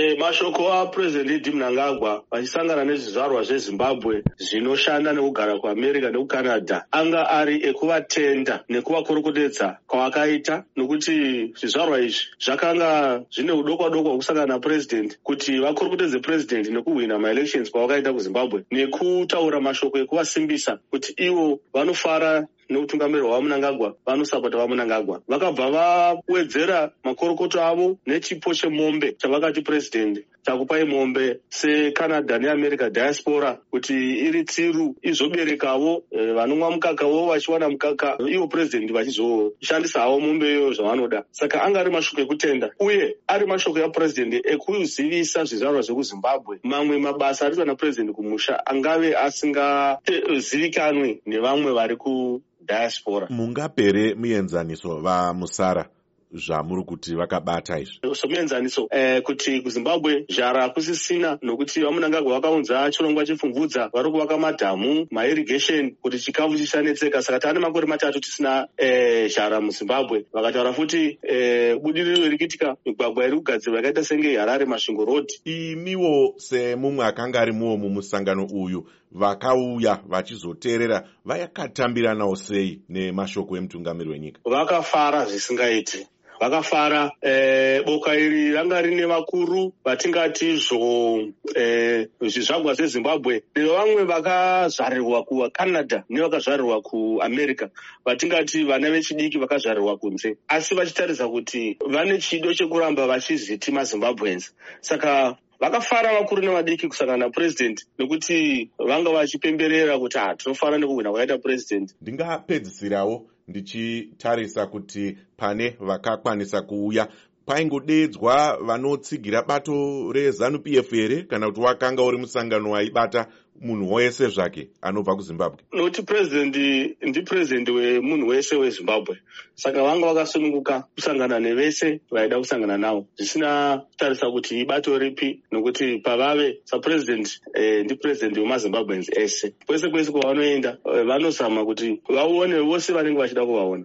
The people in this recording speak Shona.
e, mashoko apurezidendi idi mnangagwa vachisangana nezvizvarwa zvezimbabwe zvinoshanda nekugara kuamerica nekucanada anga ari ekuvatenda nekuvakorokodedza kwavakaita nokuti zvizvarwa izvi zvakanga zvine udokwa dokwa hwekusangana napurezidendi kuti vakorokodedze purezidendi nekuhwina maelections kwavakaita kuzimbabwe nekutaura mashoko ekuvasimbisa kuti ivo vanofara neutungamiriro hwamunangagwa vanosapota vamunangagwa. Vakabva vawedzera makorokoto avo nechipo chemombe chavakati purezidendi takupai mombe secanada neamerica diaspora kuti iri tsiru izoberekavo e, vanomwa mukakavo vachiwana mukaka ivo purezidendi vachizoshandisa havo mombe iyoyo zvavanoda. Saka anga ari mashoko ekutenda uye ari mashoko yapurezidendi ekuzivisa zvizvarwa zvekuzimbabwe. Mamwe mabasa ariitwa napurezidendi kumusha angave asingazivikanwe nevamwe vari ku diaspora. Mungapere muenzaniso vamusara zvamuri kuti vakabata izvi? Somuenzaniso eh, kuti kuzimbabwe zhara hakusisina nokuti vamunangagwa vakaunza chirongwa chepfumvudza vari kuvaka madhamu mairrigation kuti chikafu chichanetseka saka taane makore matatu tisina eh, zhara muzimbabwe. Vakataura futi eh, budiriro iri kuitika migwagwa iri kugadzirwa yakaita senge harare masvingo road. Imiwo semumwe akanga arimuwo mumusangano uyu vakauya vachizoteerera vayakatambiranawo sei nemashoko emutungamiri wenyika? Vakafara zvisingaiti vakafara e, boka iri ranga rine vakuru vatingati zvo e, zvizvagwa zvezimbabwe nevamwe vakazvarirwa kucanada nevakazvarirwa kuamerica vatingati vana vechidiki vakazvarirwa kunze. Asi vachitarisa kuti vane chido chekuramba vachiziti mazimbabwens saka vakafara vakuru nevadiki kusangana napurezidendi nekuti vanga vachipemberera kuti ha tinofara nekuhwina kwakaita purezidendi ndingapedzisirawo ndichitarisa kuti pane vakakwanisa kuuya paingodedzwa vanotsigira bato rezanup f here kana kuti wakanga uri musangano waibata munhu wese zvake anobva kuzimbabwe? Nokuti purezidendi ndipurezidendi wemunhu wese wezimbabwe. Saka vanga vakasununguka kusangana nevese vaida kusangana navo. Zvisina kutarisa kuti ibato ripi nokuti pavave sapurezidendi eh, ndipurezidendi wemazimbabwens ese. Kwese kwese kwavanoenda eh, vanozama kuti vaone vose vanenge vachida kuvaona